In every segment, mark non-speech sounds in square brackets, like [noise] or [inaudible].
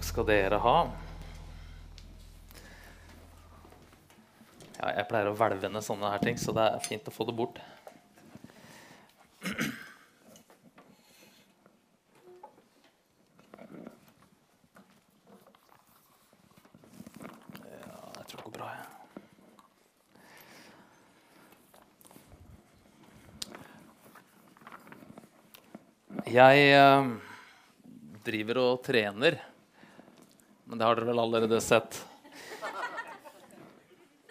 Takk skal dere ha. Ja, jeg pleier å hvelve ned sånne her ting, så det er fint å få det bort. Ja, jeg tror det går bra, jeg. Eh, driver og trener. Men det har dere vel allerede sett.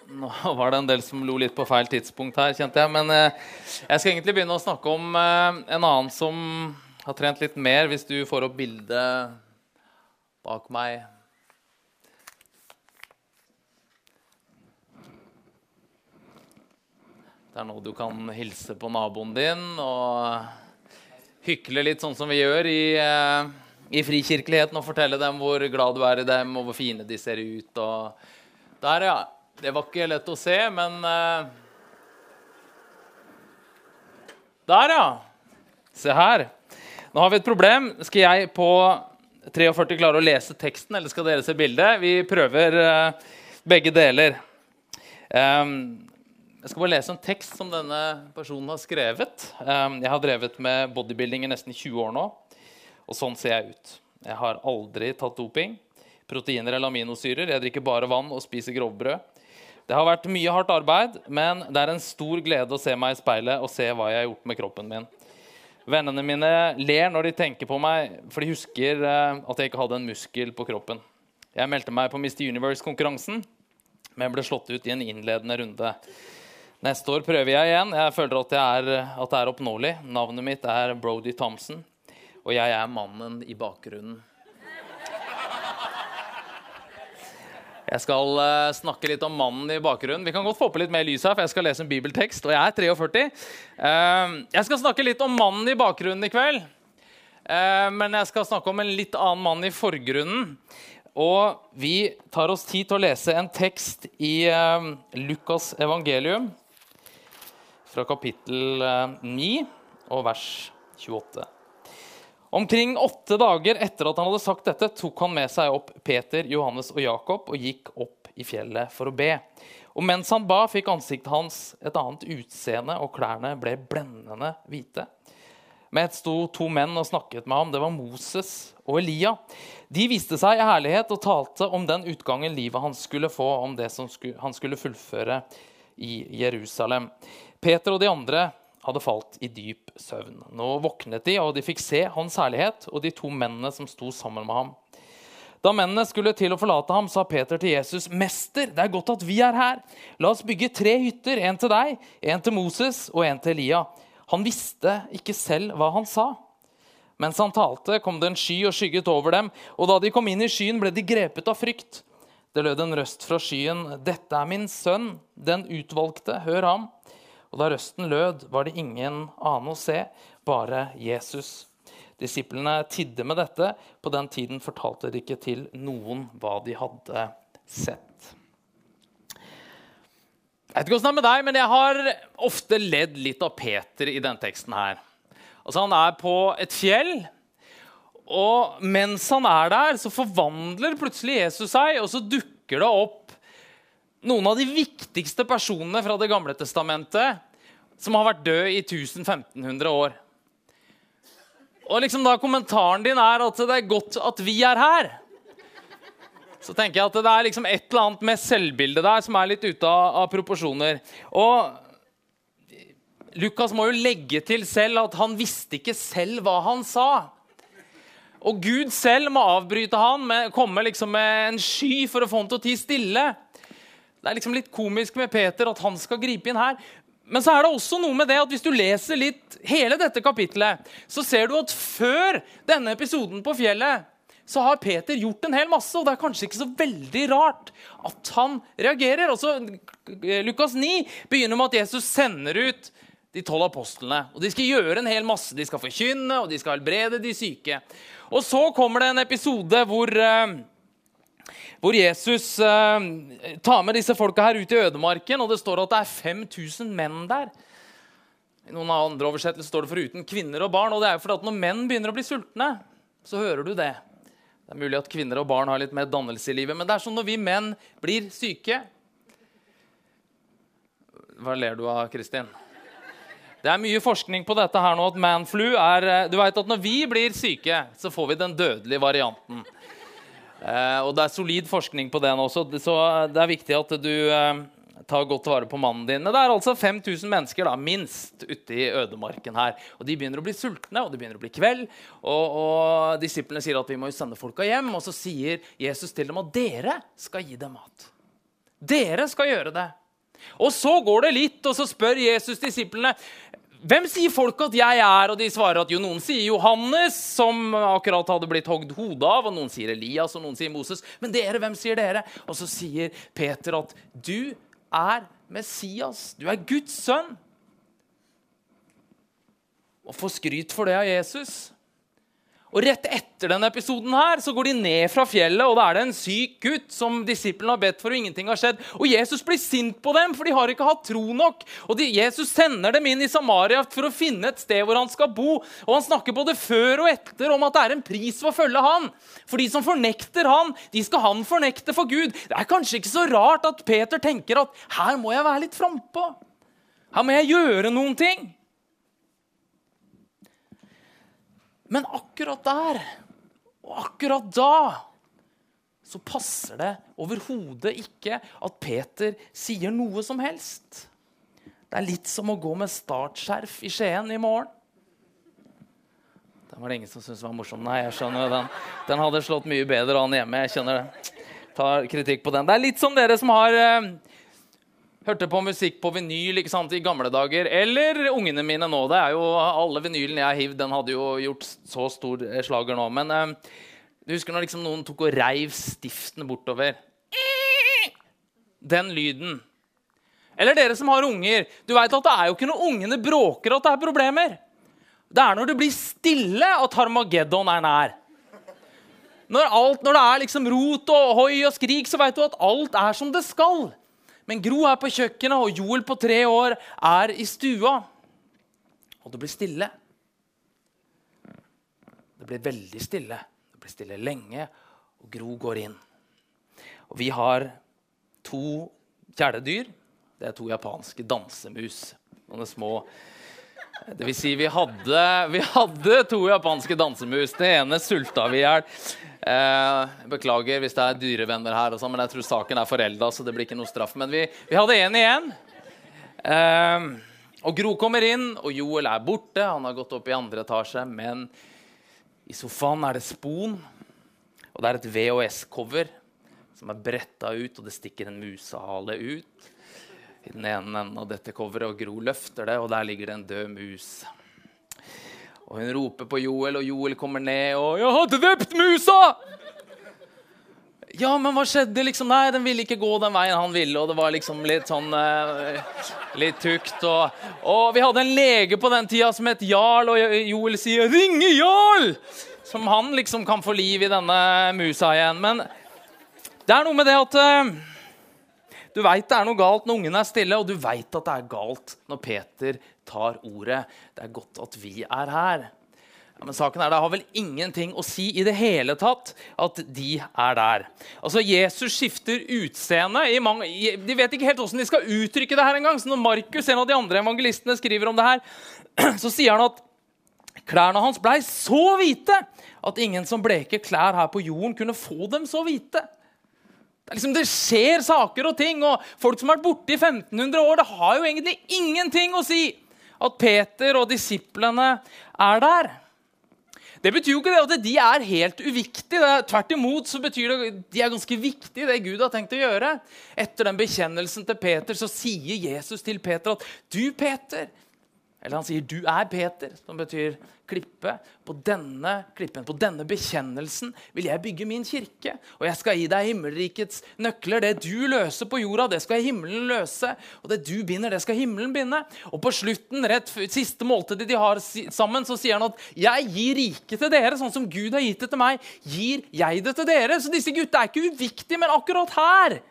Nå var det en del som lo litt på feil tidspunkt her, kjente jeg. Men eh, jeg skal egentlig begynne å snakke om eh, en annen som har trent litt mer, hvis du får opp bildet bak meg. Det er nå du kan hilse på naboen din og hykle litt sånn som vi gjør i, eh, i frikirkeligheten og fortelle dem hvor glad du er i dem, og hvor fine de ser ut. Der, ja. Det var ikke lett å se, men eh, Der, ja. Se her. Nå har vi et problem. Skal jeg på 43 klare å lese teksten, eller skal dere se bildet? Vi prøver eh, begge deler. Um, jeg skal bare lese en tekst som denne personen har skrevet. Um, jeg har drevet med bodybuilding i nesten 20 år nå, og sånn ser jeg ut. Jeg har aldri tatt doping. Proteiner eller aminosyrer. Jeg drikker bare vann og spiser grovbrød. Det har vært mye hardt arbeid, men det er en stor glede å se meg i speilet og se hva jeg har gjort med kroppen min. Vennene mine ler når de tenker på meg, for de husker eh, at jeg ikke hadde en muskel på kroppen. Jeg meldte meg på Mr. Universe-konkurransen, men ble slått ut i en innledende runde. Neste år prøver jeg igjen. Jeg føler at, jeg er, at det er oppnåelig. Navnet mitt er Brody Thompson, og jeg er mannen i bakgrunnen. Jeg skal uh, snakke litt om mannen i bakgrunnen. Vi kan godt få på litt mer lys her, for jeg skal lese en bibeltekst. Og jeg er 43. Uh, jeg skal snakke litt om mannen i bakgrunnen i kveld. Uh, men jeg skal snakke om en litt annen mann i forgrunnen. Og vi tar oss tid til å lese en tekst i Lukas evangelium fra kapittel 9 og vers 28. Omkring åtte dager etter at han hadde sagt dette, tok han med seg opp Peter, Johannes og Jakob og gikk opp i fjellet for å be. Og mens han ba, fikk ansiktet hans et annet utseende, og klærne ble blendende hvite. Med ett sto to menn og snakket med ham. Det var Moses og Elia. De viste seg i herlighet og talte om den utgangen livet hans skulle få, om det som han skulle fullføre i Jerusalem. Peter og de andre hadde falt i dyp søvn. Nå våknet de, og de fikk se hans herlighet og de to mennene som sto sammen med ham. Da mennene skulle til å forlate ham, sa Peter til Jesus.: Mester, det er godt at vi er her. La oss bygge tre hytter, en til deg, en til Moses og en til Elia. Han visste ikke selv hva han sa. Mens han talte, kom det en sky og skygget over dem, og da de kom inn i skyen, ble de grepet av frykt. Det lød en røst fra skyen. Dette er min sønn, den utvalgte. Hør ham. Og da røsten lød, var det ingen annen å se, bare Jesus. Disiplene tidde med dette. På den tiden fortalte de ikke til noen hva de hadde sett. Jeg vet ikke hvordan det er med deg, men jeg har ofte ledd litt av Peter i denne teksten. her. Altså, Han er på et fjell, og mens han er der, så forvandler plutselig Jesus seg, og så dukker det opp noen av de viktigste personene fra Det gamle testamentet som har vært død i 1500 år. Og liksom da kommentaren din er at det er godt at vi er her. Så tenker jeg at det er liksom et eller annet med selvbildet der som er litt ute av, av proporsjoner. Og Lukas må jo legge til selv at han visste ikke selv hva han sa. Og Gud selv må avbryte han, med, komme liksom med en sky for å få han til å tie stille. Det er liksom litt komisk med Peter at han skal gripe inn her. Men så er det også noe med det at hvis du leser litt hele dette kapittelet, så ser du at før denne episoden på fjellet så har Peter gjort en hel masse, og det er kanskje ikke så veldig rart at han reagerer. Også, Lukas 9 begynner med at Jesus sender ut de tolv apostlene. og De skal gjøre en hel masse. De skal forkynne, og de skal helbrede de syke. Og så kommer det en episode hvor, uh, hvor Jesus eh, tar med disse folka her ut i ødemarken, og det står at det er 5000 menn der. I noen andre oversettelser står det foruten kvinner og barn. og det er jo fordi at Når menn begynner å bli sultne, så hører du det. Det er mulig at kvinner og barn har litt mer dannelse i livet, men det er sånn når vi menn blir syke Hva ler du av, Kristin? Det er mye forskning på dette her nå, at manflu er eh, Du vet at når vi blir syke, så får vi den dødelige varianten. Eh, og det er solid forskning på den også, så det er viktig at du eh, tar godt vare på mannen din. Men det er altså 5000 mennesker da, minst ute i ødemarken her. Og De begynner å bli sultne, og det begynner å bli kveld. Og, og Disiplene sier at vi må jo sende folka hjem. Og så sier Jesus til dem at dere skal gi dem mat. Dere skal gjøre det. Og så går det litt, og så spør Jesus disiplene hvem sier folk at jeg er? Og de svarer at jo, noen sier Johannes, som akkurat hadde blitt hogd hodet av. Og noen sier Elias, og noen sier Moses. Men dere, hvem sier dere? Og så sier Peter at du er Messias. Du er Guds sønn. Og får skryt for det av Jesus. Og Rett etter denne episoden her, så går de ned fra fjellet, og da er det en syk gutt som disiplene har bedt for, og ingenting har skjedd. Og Jesus blir sint på dem, for de har ikke hatt tro nok. Og de, Jesus sender dem inn i Samaria for å finne et sted hvor han skal bo. Og han snakker både før og etter om at det er en pris for å følge han. For de som fornekter han, de skal han fornekte for Gud. Det er kanskje ikke så rart at Peter tenker at her må jeg være litt frampå. Her må jeg gjøre noen ting. Men akkurat der og akkurat da så passer det overhodet ikke at Peter sier noe som helst. Det er litt som å gå med startskjerf i Skien i morgen. Den var det ingen som syntes var morsom. Nei, jeg skjønner den. Den hadde slått mye bedre an hjemme. jeg skjønner det. Tar kritikk på den. Det er litt som dere som har eh, Hørte på musikk på vinyl ikke sant, i gamle dager. Eller ungene mine nå. det er jo Alle vinylene jeg har hivd, den hadde jo gjort så stor eh, slager nå. Men eh, du husker når liksom noen tok og reiv stiften bortover? Den lyden. Eller dere som har unger. Du vet at Det er jo ikke når ungene bråker at det er problemer. Det er når det blir stille at Harmageddon er nær. Når, alt, når det er liksom rot og hoi og skrik, så vet du at alt er som det skal. Men Gro er på kjøkkenet, og Joel på tre år er i stua. Og det blir stille. Det blir veldig stille. Det blir stille lenge, og Gro går inn. Og vi har to kjæledyr. Det er to japanske dansemus. Noen små det vil si, vi hadde, vi hadde to japanske dansemus. Det ene sulta vi i hjel. Eh, beklager hvis det er dyrevenner her, også, men jeg tror saken er forelda. Så det blir ikke noe straff. Men vi, vi hadde én igjen. Eh, og Gro kommer inn, og Joel er borte. Han har gått opp i andre etasje. Men i sofaen er det spon, og det er et VHS-cover som er bretta ut, og det stikker en musehale ut i den ene enden av dette coveret. Og Gro løfter det, og der ligger det en død mus. Og hun roper på Joel, og Joel kommer ned og 'Jeg har drept musa!' Ja, men hva skjedde? liksom? Nei, den ville ikke gå den veien han ville. Og det var liksom litt sånn uh, Litt tukt. Og, og, vi hadde en lege på den tida som het Jarl, og Joel sier 'Ringe Jarl!' Som han liksom kan få liv i denne musa igjen. Men det er noe med det at uh, du veit det er noe galt når ungen er stille, og du veit at det er galt når Peter tar ordet. Det er godt at vi er her. Ja, men saken er, Det har vel ingenting å si i det hele tatt at de er der. Altså, Jesus skifter utseende. de vet ikke helt hvordan de skal uttrykke det her engang. Så når Markus, en av de andre evangelistene, skriver om det her, [clears throat] så sier han at klærne hans blei så hvite at ingen som bleker klær her på jorden, kunne få dem så hvite. Det, liksom, det, skjer saker og ting, og folk som har vært borte i 1500 år, det har jo egentlig ingenting å si at Peter og disiplene er der. Det betyr jo ikke det at de er helt uviktige. Tvert imot så betyr det at de er ganske viktige, det Gud har tenkt å gjøre. Etter den bekjennelsen til Peter så sier Jesus til Peter at 'Du, Peter' Eller han sier 'du er Peter', som betyr klippe. På denne klippen, på denne bekjennelsen, vil jeg bygge min kirke. Og jeg skal gi deg himmelrikets nøkler. Det du løser på jorda, det skal himmelen løse. Og det du binder, det skal himmelen binde. Og på slutten, rett siste måltidet de har sammen, så sier han at 'jeg gir riket til dere', sånn som Gud har gitt det til meg, gir jeg det til dere. Så disse gutta er ikke uviktige, men akkurat her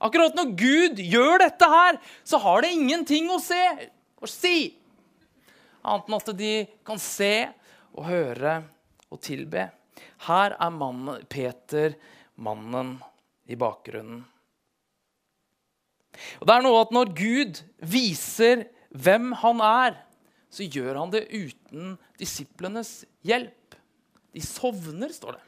Akkurat når Gud gjør dette her, så har det ingenting å se og si annet enn at de kan se og høre og tilbe. Her er mannen, Peter, mannen i bakgrunnen. Og det er noe at Når Gud viser hvem han er, så gjør han det uten disiplenes hjelp. De sovner, står det.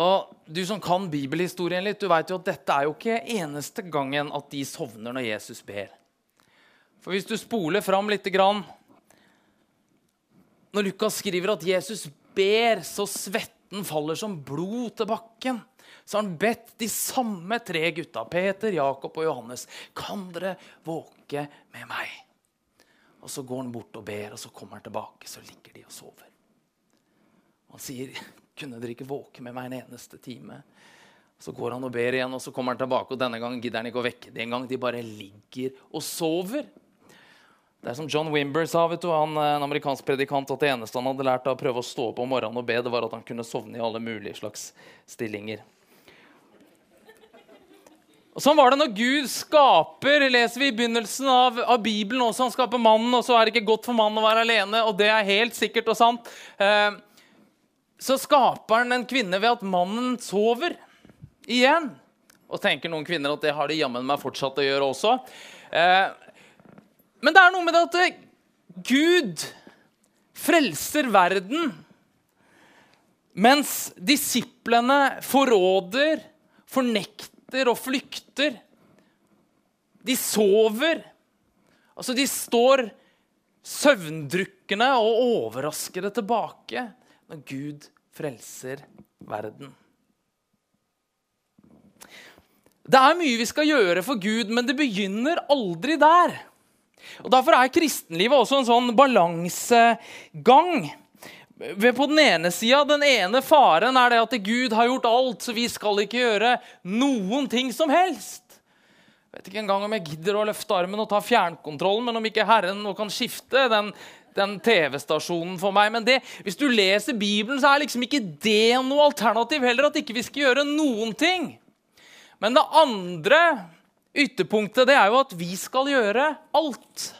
Og Du som kan bibelhistorien litt, du vet jo at dette er jo ikke eneste gangen at de sovner når Jesus ber. For hvis du spoler fram litt grann, Når Lukas skriver at Jesus ber så svetten faller som blod til bakken, så har han bedt de samme tre gutta, Peter, Jakob og Johannes, kan dere våke med meg? Og Så går han bort og ber, og så kommer han tilbake, så ligger de og sover. Han sier, 'Kunne dere ikke våke med meg en eneste time?' Så går han og ber igjen, og så kommer han tilbake, og denne gangen gidder han ikke å vekke dem engang. De bare ligger og sover. Det er som John Wimber sa, vet du, han, en amerikansk predikant, at det eneste han hadde lært av å prøve å stå opp om morgenen og be, det var at han kunne sovne i alle mulige slags stillinger. Og Sånn var det når Gud skaper, leser vi i begynnelsen av, av, Bibelen også. Han skaper mannen, og så er det ikke godt for mannen å være alene. Og det er helt sikkert og sant. Eh, så skaper han en kvinne ved at mannen sover igjen. Og tenker noen kvinner at det har de jammen meg fortsatt å gjøre også. Eh, men det er noe med det at Gud frelser verden, mens disiplene forråder, fornekter og flykter. De sover. Altså, de står søvndrukkende og overraskede tilbake når Gud frelser verden. Det er mye vi skal gjøre for Gud, men det begynner aldri der. Og Derfor er kristenlivet også en sånn balansegang. På den ene sida, den ene faren er det at Gud har gjort alt, så vi skal ikke gjøre noen ting som helst. Jeg vet ikke engang om jeg gidder å løfte armen og ta fjernkontrollen, men om ikke Herren nå kan skifte den, den TV-stasjonen for meg. Men det, hvis du leser Bibelen, så er liksom ikke det noe alternativ heller, at ikke vi skal gjøre noen ting. Men det andre Ytterpunktet det er jo at vi skal gjøre alt.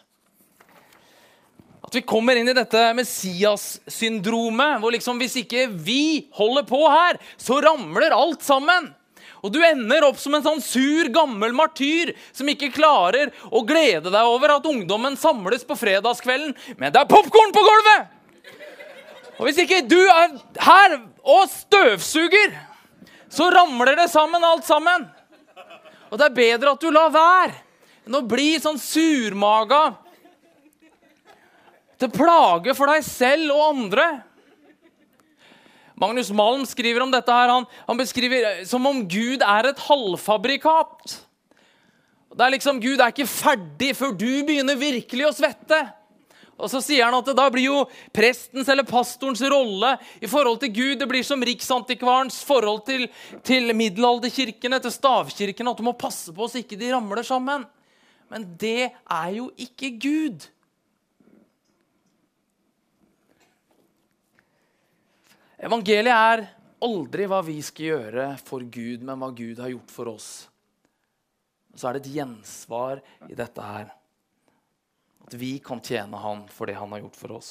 At vi kommer inn i dette Messias-syndromet, hvor liksom hvis ikke vi holder på her, så ramler alt sammen. Og du ender opp som en sånn sur, gammel martyr som ikke klarer å glede deg over at ungdommen samles på fredagskvelden, men det er popkorn på gulvet! Og hvis ikke du er her og støvsuger, så ramler det sammen alt sammen. Og det er bedre at du lar være enn å bli sånn surmaga til plage for deg selv og andre. Magnus Malm skriver om dette her, han, han beskriver som om Gud er et halvfabrikat. Det er liksom, Gud er ikke ferdig før du begynner virkelig å svette. Og så sier han at da blir jo prestens eller pastorens rolle i forhold til Gud det blir som riksantikvarens forhold til, til middelalderkirkene, til stavkirkene, at du må passe på så ikke de ramler sammen. Men det er jo ikke Gud. Evangeliet er aldri hva vi skal gjøre for Gud, men hva Gud har gjort for oss. Så er det et gjensvar i dette her. At vi kan tjene han for det han har gjort for oss.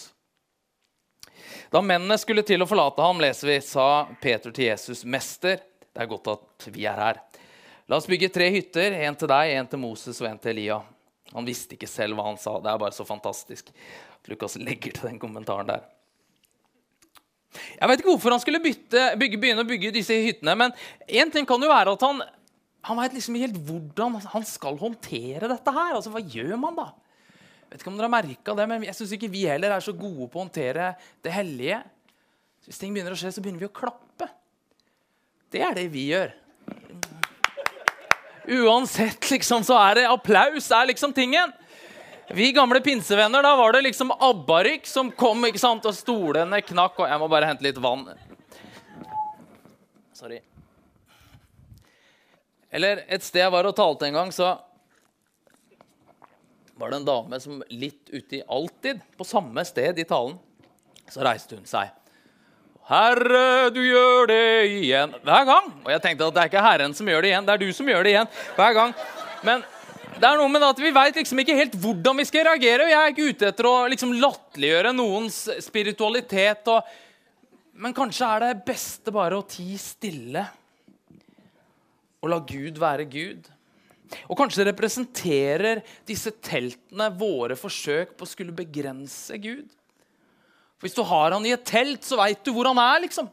Da mennene skulle til å forlate ham, leser vi, sa Peter til Jesus, 'Mester, det er godt at vi er her.' 'La oss bygge tre hytter, en til deg, en til Moses og en til Elia.' Han visste ikke selv hva han sa. Det er bare så fantastisk at Lukas legger til den kommentaren der. Jeg vet ikke hvorfor han skulle bytte, bygge, begynne å bygge disse hyttene, men én ting kan jo være at han, han vet liksom helt hvordan han skal håndtere dette her. Altså, Hva gjør man da? Vet ikke om dere har merka det, men jeg syns ikke vi heller er så gode på å håndtere det hellige. Så hvis ting begynner å skje, så begynner vi å klappe. Det er det vi gjør. Uansett, liksom, så er det applaus er liksom tingen. Vi gamle pinsevenner, da var det liksom abbarykk som kom, ikke sant, og stolene knakk. Og jeg må bare hente litt vann. Sorry. Eller et sted jeg var og talte en gang, så var det en dame som litt uti alltid, på samme sted i talen, så reiste hun seg. Herre, du gjør det igjen. Hver gang. Og jeg tenkte at det er ikke Herren som gjør det igjen, det er du som gjør det igjen. Hver gang. Men det er noe med at Vi veit liksom ikke helt hvordan vi skal reagere. Jeg er ikke ute etter å liksom latterliggjøre noens spiritualitet. Og, men kanskje er det beste bare å tie stille og la Gud være Gud. Og kanskje representerer disse teltene våre forsøk på å skulle begrense Gud. For Hvis du har han i et telt, så veit du hvor han er. liksom.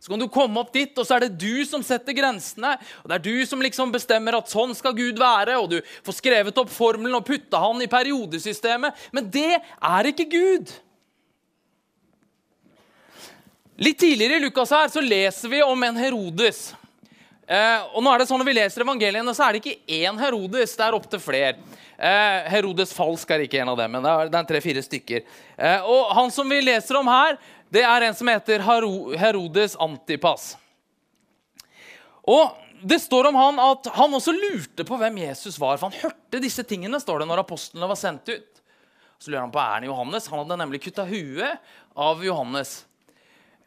Så kan du komme opp dit, og så er det du som setter grensene. og Det er du som liksom bestemmer at sånn skal Gud være, og du får skrevet opp formelen og putta han i periodesystemet. Men det er ikke Gud. Litt tidligere i Lukas her så leser vi om en Herodes. Eh, og nå er det sånn Når vi leser evangeliene, så er det ikke én Herodes. Det er opptil flere. Eh, Herodes falsk er ikke en av dem, men det er, tre-fire stykker. Eh, og Han som vi leser om her, det er en som heter Herodes Antipas. Og Det står om han at han også lurte på hvem Jesus var. For han hørte disse tingene står det når apostlene var sendt ut. Så lurer han på er han Johannes. Han hadde nemlig kutta huet av Johannes.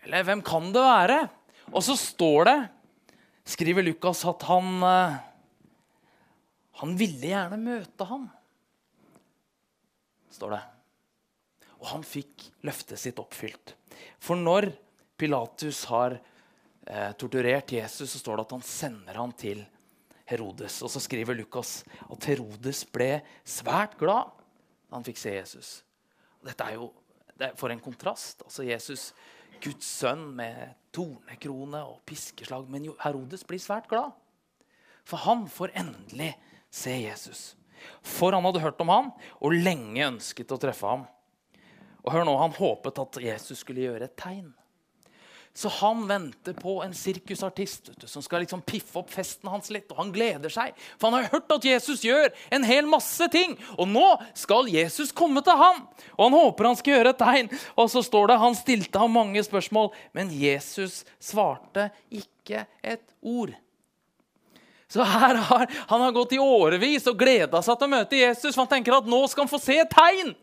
Eller hvem kan det være? Og så står det, skriver Lukas, at han eh, Han ville gjerne møte ham. Står det. Og han fikk løftet sitt oppfylt. For når Pilatus har eh, torturert Jesus, så står det at han sender ham til Herodes. Og så skriver Lukas at Herodes ble svært glad da han fikk se Jesus. Dette er jo det er for en kontrast. Altså Jesus, Guds sønn med tornekrone og piskeslag. Men Herodes blir svært glad, for han får endelig se Jesus. For han hadde hørt om ham og lenge ønsket å treffe ham. Og hør nå, Han håpet at Jesus skulle gjøre et tegn. Så han venter på en sirkusartist du, som skal liksom piffe opp festen hans litt. Og han gleder seg, for han har hørt at Jesus gjør en hel masse ting. Og nå skal Jesus komme til ham, og han håper han skal gjøre et tegn. Og så står det han stilte ham mange spørsmål, men Jesus svarte ikke et ord. Så her har Han har gått i årevis og gleda seg til å møte Jesus, for han tenker at nå skal han få se et tegn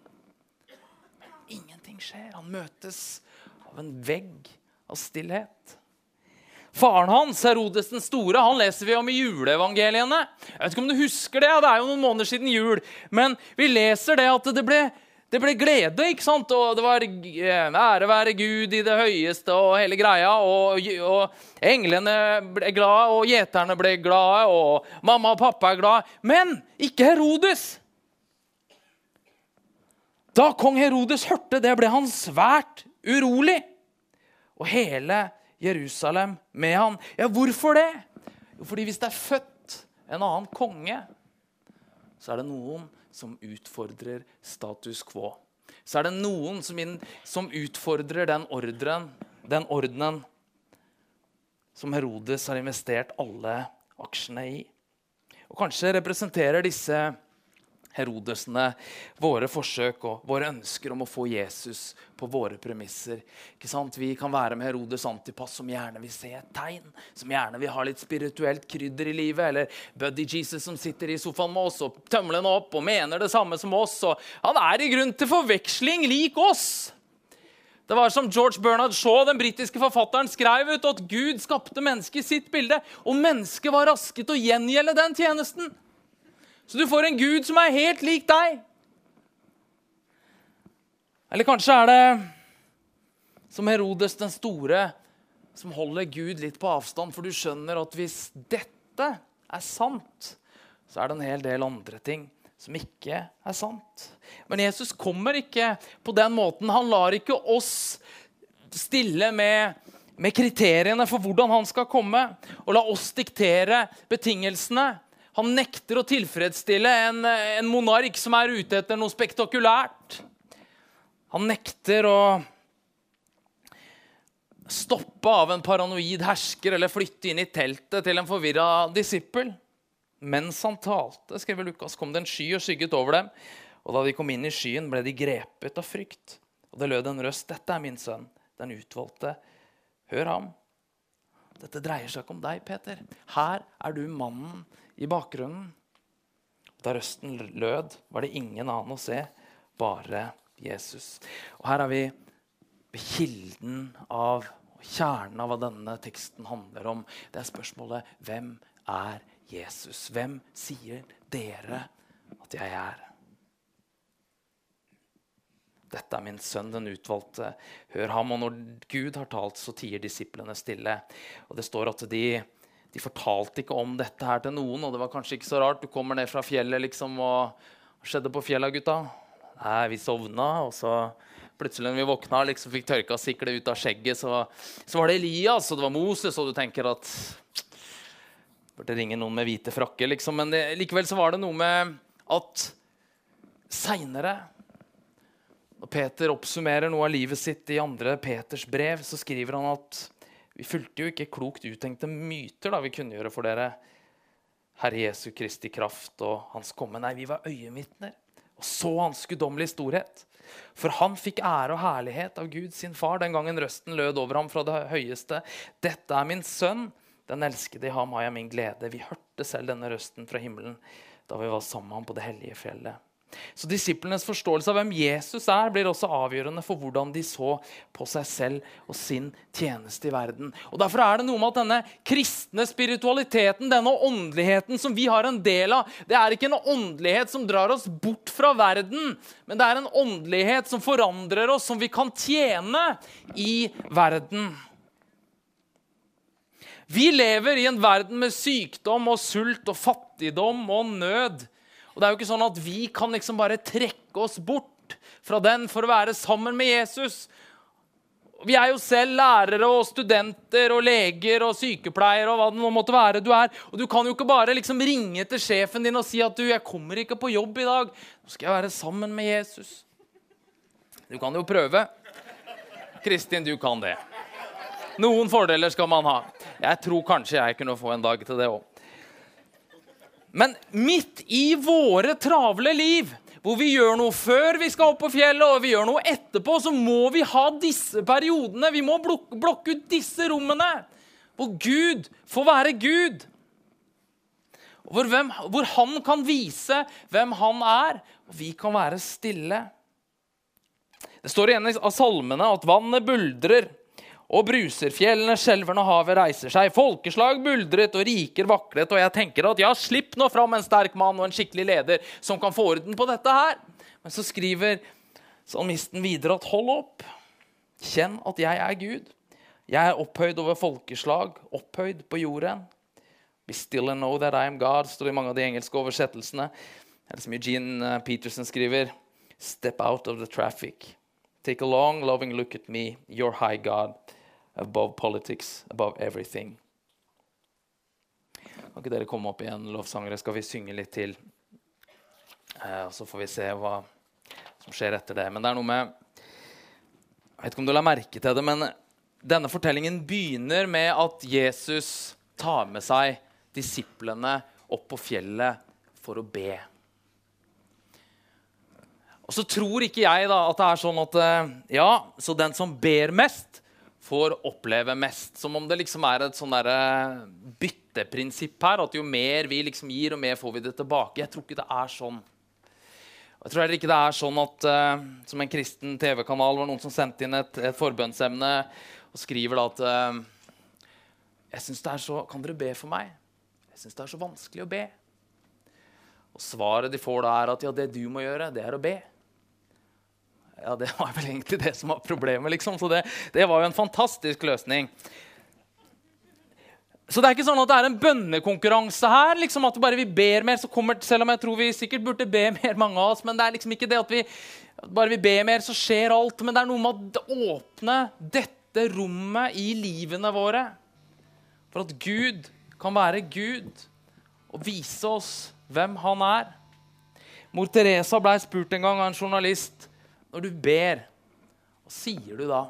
Ingenting skjer. Han møtes av en vegg av stillhet. Faren hans, Herodes den store, han leser vi om i juleevangeliene. Jeg vet ikke om du husker det, det er jo noen måneder siden jul. Men vi leser det at det ble, det ble glede, ikke sant? Og det var eh, ære være Gud i det høyeste og hele greia. Og, og englene ble glade, og gjeterne ble glade, og mamma og pappa er glade. Men ikke Herodes. Da kong Herodes hørte det, ble han svært urolig. Og hele Jerusalem med han. Ja, hvorfor det? Jo, fordi hvis det er født en annen konge, så er det noen som utfordrer status quo. Så er det noen som, inn, som utfordrer den ordren, den ordenen som Herodes har investert alle aksjene i. Og Kanskje representerer disse Herodesene, våre forsøk og våre ønsker om å få Jesus på våre premisser. Vi kan være med Herodes Antipas, som gjerne vil se et tegn. Som gjerne vil ha litt spirituelt krydder i livet. Eller Buddy Jesus, som sitter i sofaen med oss og tømler den opp og mener det samme som oss. Han er i grunn til forveksling lik oss. Det var som George Bernard Shaw, den britiske forfatteren, skrev ut at Gud skapte mennesket i sitt bilde, og mennesket var raske til å gjengjelde den tjenesten. Så du får en gud som er helt lik deg. Eller kanskje er det som Herodes den store, som holder Gud litt på avstand, for du skjønner at hvis dette er sant, så er det en hel del andre ting som ikke er sant. Men Jesus kommer ikke på den måten. Han lar ikke oss stille med, med kriteriene for hvordan han skal komme, og la oss diktere betingelsene. Han nekter å tilfredsstille en, en monark som er ute etter noe spektakulært. Han nekter å stoppe av en paranoid hersker eller flytte inn i teltet til en forvirra disippel. Mens han talte, skriver Lukas, kom det en sky og skygget over dem. Og da de kom inn i skyen, ble de grepet av frykt. Og det lød en røst. Dette er min sønn, den utvalgte. Hør ham. Dette dreier seg ikke om deg, Peter. Her er du mannen i bakgrunnen. Da røsten lød, var det ingen annen å se, bare Jesus. Og Her er vi ved kilden av kjernen av hva denne teksten handler om. Det er spørsmålet hvem er Jesus? Hvem sier dere at jeg er. Dette er min sønn, den utvalgte. Hør ham. Og når Gud har talt, så tier disiplene stille. Og det står at de, de, fortalte ikke om dette her til noen, og det var kanskje ikke så rart. Du kommer ned fra fjellet, liksom, og Hva skjedde på fjellet, gutta? Nei, vi sovna, og så plutselig når vi våkna, liksom fikk tørka siklet ut av skjegget, så, så, var det Elias, og det var Moses, og du tenker at Burde ringe noen med hvite frakker, liksom. Men det, likevel så var det noe med at seinere når Peter oppsummerer noe av livet sitt i andre Peters brev, så skriver han at vi fulgte jo ikke klokt uttenkte myter da vi kunngjøre for dere Herre Jesu Kristi kraft og Hans komme. Nei, vi var øyenvitner og så Hans guddommelige storhet. For han fikk ære og herlighet av Gud sin far den gangen røsten lød over ham fra det høyeste. Dette er min sønn, den elskede, i ham har jeg min glede. Vi hørte selv denne røsten fra himmelen da vi var sammen på det hellige fjellet. Så Disiplenes forståelse av hvem Jesus er, blir også avgjørende for hvordan de så på seg selv og sin tjeneste i verden. Og Derfor er det noe med at denne kristne spiritualiteten, denne åndeligheten som vi har en del av, det er ikke en åndelighet som drar oss bort fra verden, men det er en åndelighet som forandrer oss, som vi kan tjene i verden. Vi lever i en verden med sykdom og sult og fattigdom og nød. Og det er jo ikke sånn at vi kan liksom bare trekke oss bort fra den for å være sammen med Jesus. Vi er jo selv lærere og studenter og leger og sykepleiere og hva det nå måtte være du er. Og du kan jo ikke bare liksom ringe til sjefen din og si at du, 'jeg kommer ikke på jobb i dag'. Nå skal jeg være sammen med Jesus. Du kan jo prøve. Kristin, du kan det. Noen fordeler skal man ha. Jeg tror kanskje jeg kunne få en dag til det òg. Men midt i våre travle liv, hvor vi gjør noe før vi skal opp på fjellet, og vi gjør noe etterpå, så må vi ha disse periodene. Vi må blokke ut disse rommene hvor Gud får være Gud. Hvor, hvem, hvor han kan vise hvem han er, og vi kan være stille. Det står igjen av salmene at vannet buldrer og bruser. Fjellene skjelver når havet reiser seg. Folkeslag buldret og riker vaklet. Og jeg tenker at ja, slipp nå fram en sterk mann og en skikkelig leder som kan få orden på dette her. Men så skriver salmisten videre at hold opp. Kjenn at jeg er Gud. Jeg er opphøyd over folkeslag, opphøyd på jorden. Be still and know that I am God, står i mange av de engelske oversettelsene. Eller som Eugene eh, Peterson skriver, Step out of the traffic. Take a long, loving look at me, your high God above politics, above everything. Kan ikke dere komme opp igjen, lovsangere? Skal vi synge litt til? Eh, så får vi se hva som skjer etter det. Men det er noe med Jeg vet ikke om du la merke til det, men denne fortellingen begynner med at Jesus tar med seg disiplene opp på fjellet for å be. Og så tror ikke jeg da at det er sånn at eh, ja, så den som ber mest, får oppleve mest. Som om det liksom er et sånn bytteprinsipp her. At jo mer vi liksom gir, og mer får vi det tilbake. Jeg tror ikke det er sånn. Jeg tror heller ikke det er sånn at uh, Som en kristen TV-kanal var noen som sendte inn et, et forbønnsemne og skriver da at uh, jeg synes det er så, Kan dere be for meg? Jeg syns det er så vanskelig å be. Og svaret de får da, er at ja, det du må gjøre, det er å be. Ja, det var vel egentlig det som var problemet, liksom. Så det, det var jo en fantastisk løsning. Så det er ikke sånn at det er en bønnekonkurranse her. liksom At bare vi ber mer, så kommer Selv om jeg tror vi sikkert burde be mer, mange av oss. Men det er liksom ikke det at vi bare vi ber mer, så skjer alt. Men det er noe med å åpne dette rommet i livene våre. For at Gud kan være Gud og vise oss hvem han er. Mor Teresa blei spurt en gang av en journalist når du ber, hva sier du da?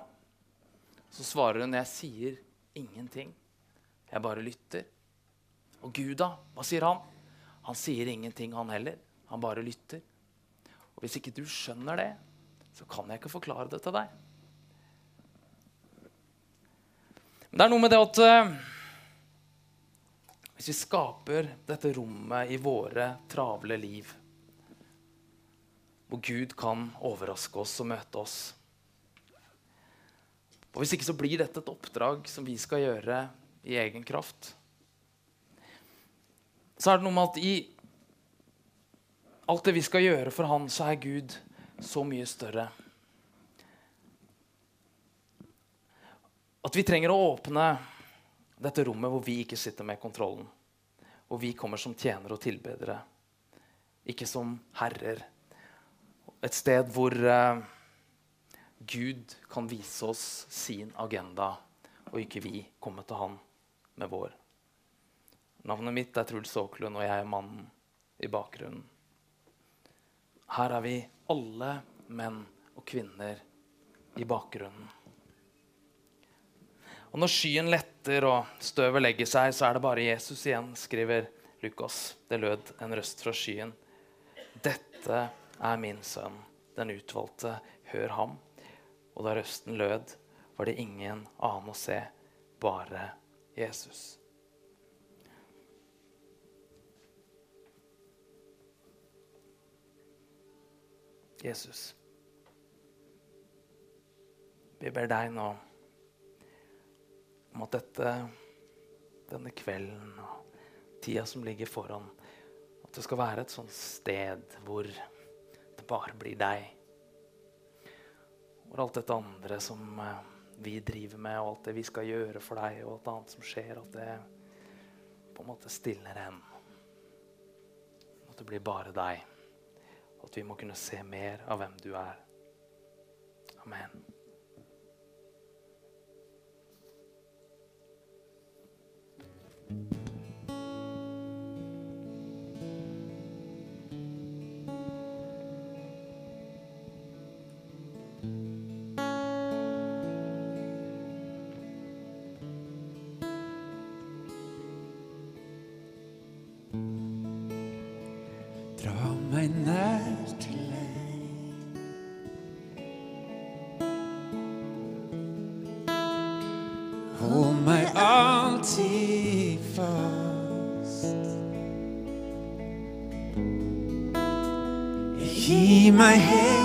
Så svarer hun, 'Jeg sier ingenting. Jeg bare lytter.' Og Gud, da? Hva sier han? Han sier ingenting, han heller. Han bare lytter. Og hvis ikke du skjønner det, så kan jeg ikke forklare det til deg. Men det er noe med det at uh, hvis vi skaper dette rommet i våre travle liv hvor Gud kan overraske oss og møte oss. Og Hvis ikke så blir dette et oppdrag som vi skal gjøre i egen kraft. Så er det noe med at i alt det vi skal gjøre for han, så er Gud så mye større. At vi trenger å åpne dette rommet hvor vi ikke sitter med kontrollen. Hvor vi kommer som tjenere og tilbedere, ikke som herrer. Et sted hvor eh, Gud kan vise oss sin agenda, og ikke vi komme til han med vår. Navnet mitt er Truls Aaklund, og jeg er mannen i bakgrunnen. Her er vi alle menn og kvinner i bakgrunnen. Og når skyen letter og støvet legger seg, så er det bare Jesus igjen, skriver Lukas. Det lød en røst fra skyen. Dette er min sønn, den utvalgte. Hør ham. Og da røsten lød, var det ingen annen å se, bare Jesus. Jesus. Vi ber deg nå om at dette, denne kvelden og tida som ligger foran, at det skal være et sånt sted hvor bare blir deg. Hvor alt dette andre som eh, vi driver med, og alt det vi skal gjøre for deg, og alt annet som skjer, at det på en måte stilner hen. At det blir bare deg. At vi må kunne se mer av hvem du er. Amen. Dra meg nær til deg. Hold meg alltid fast. Gi meg helt til deg.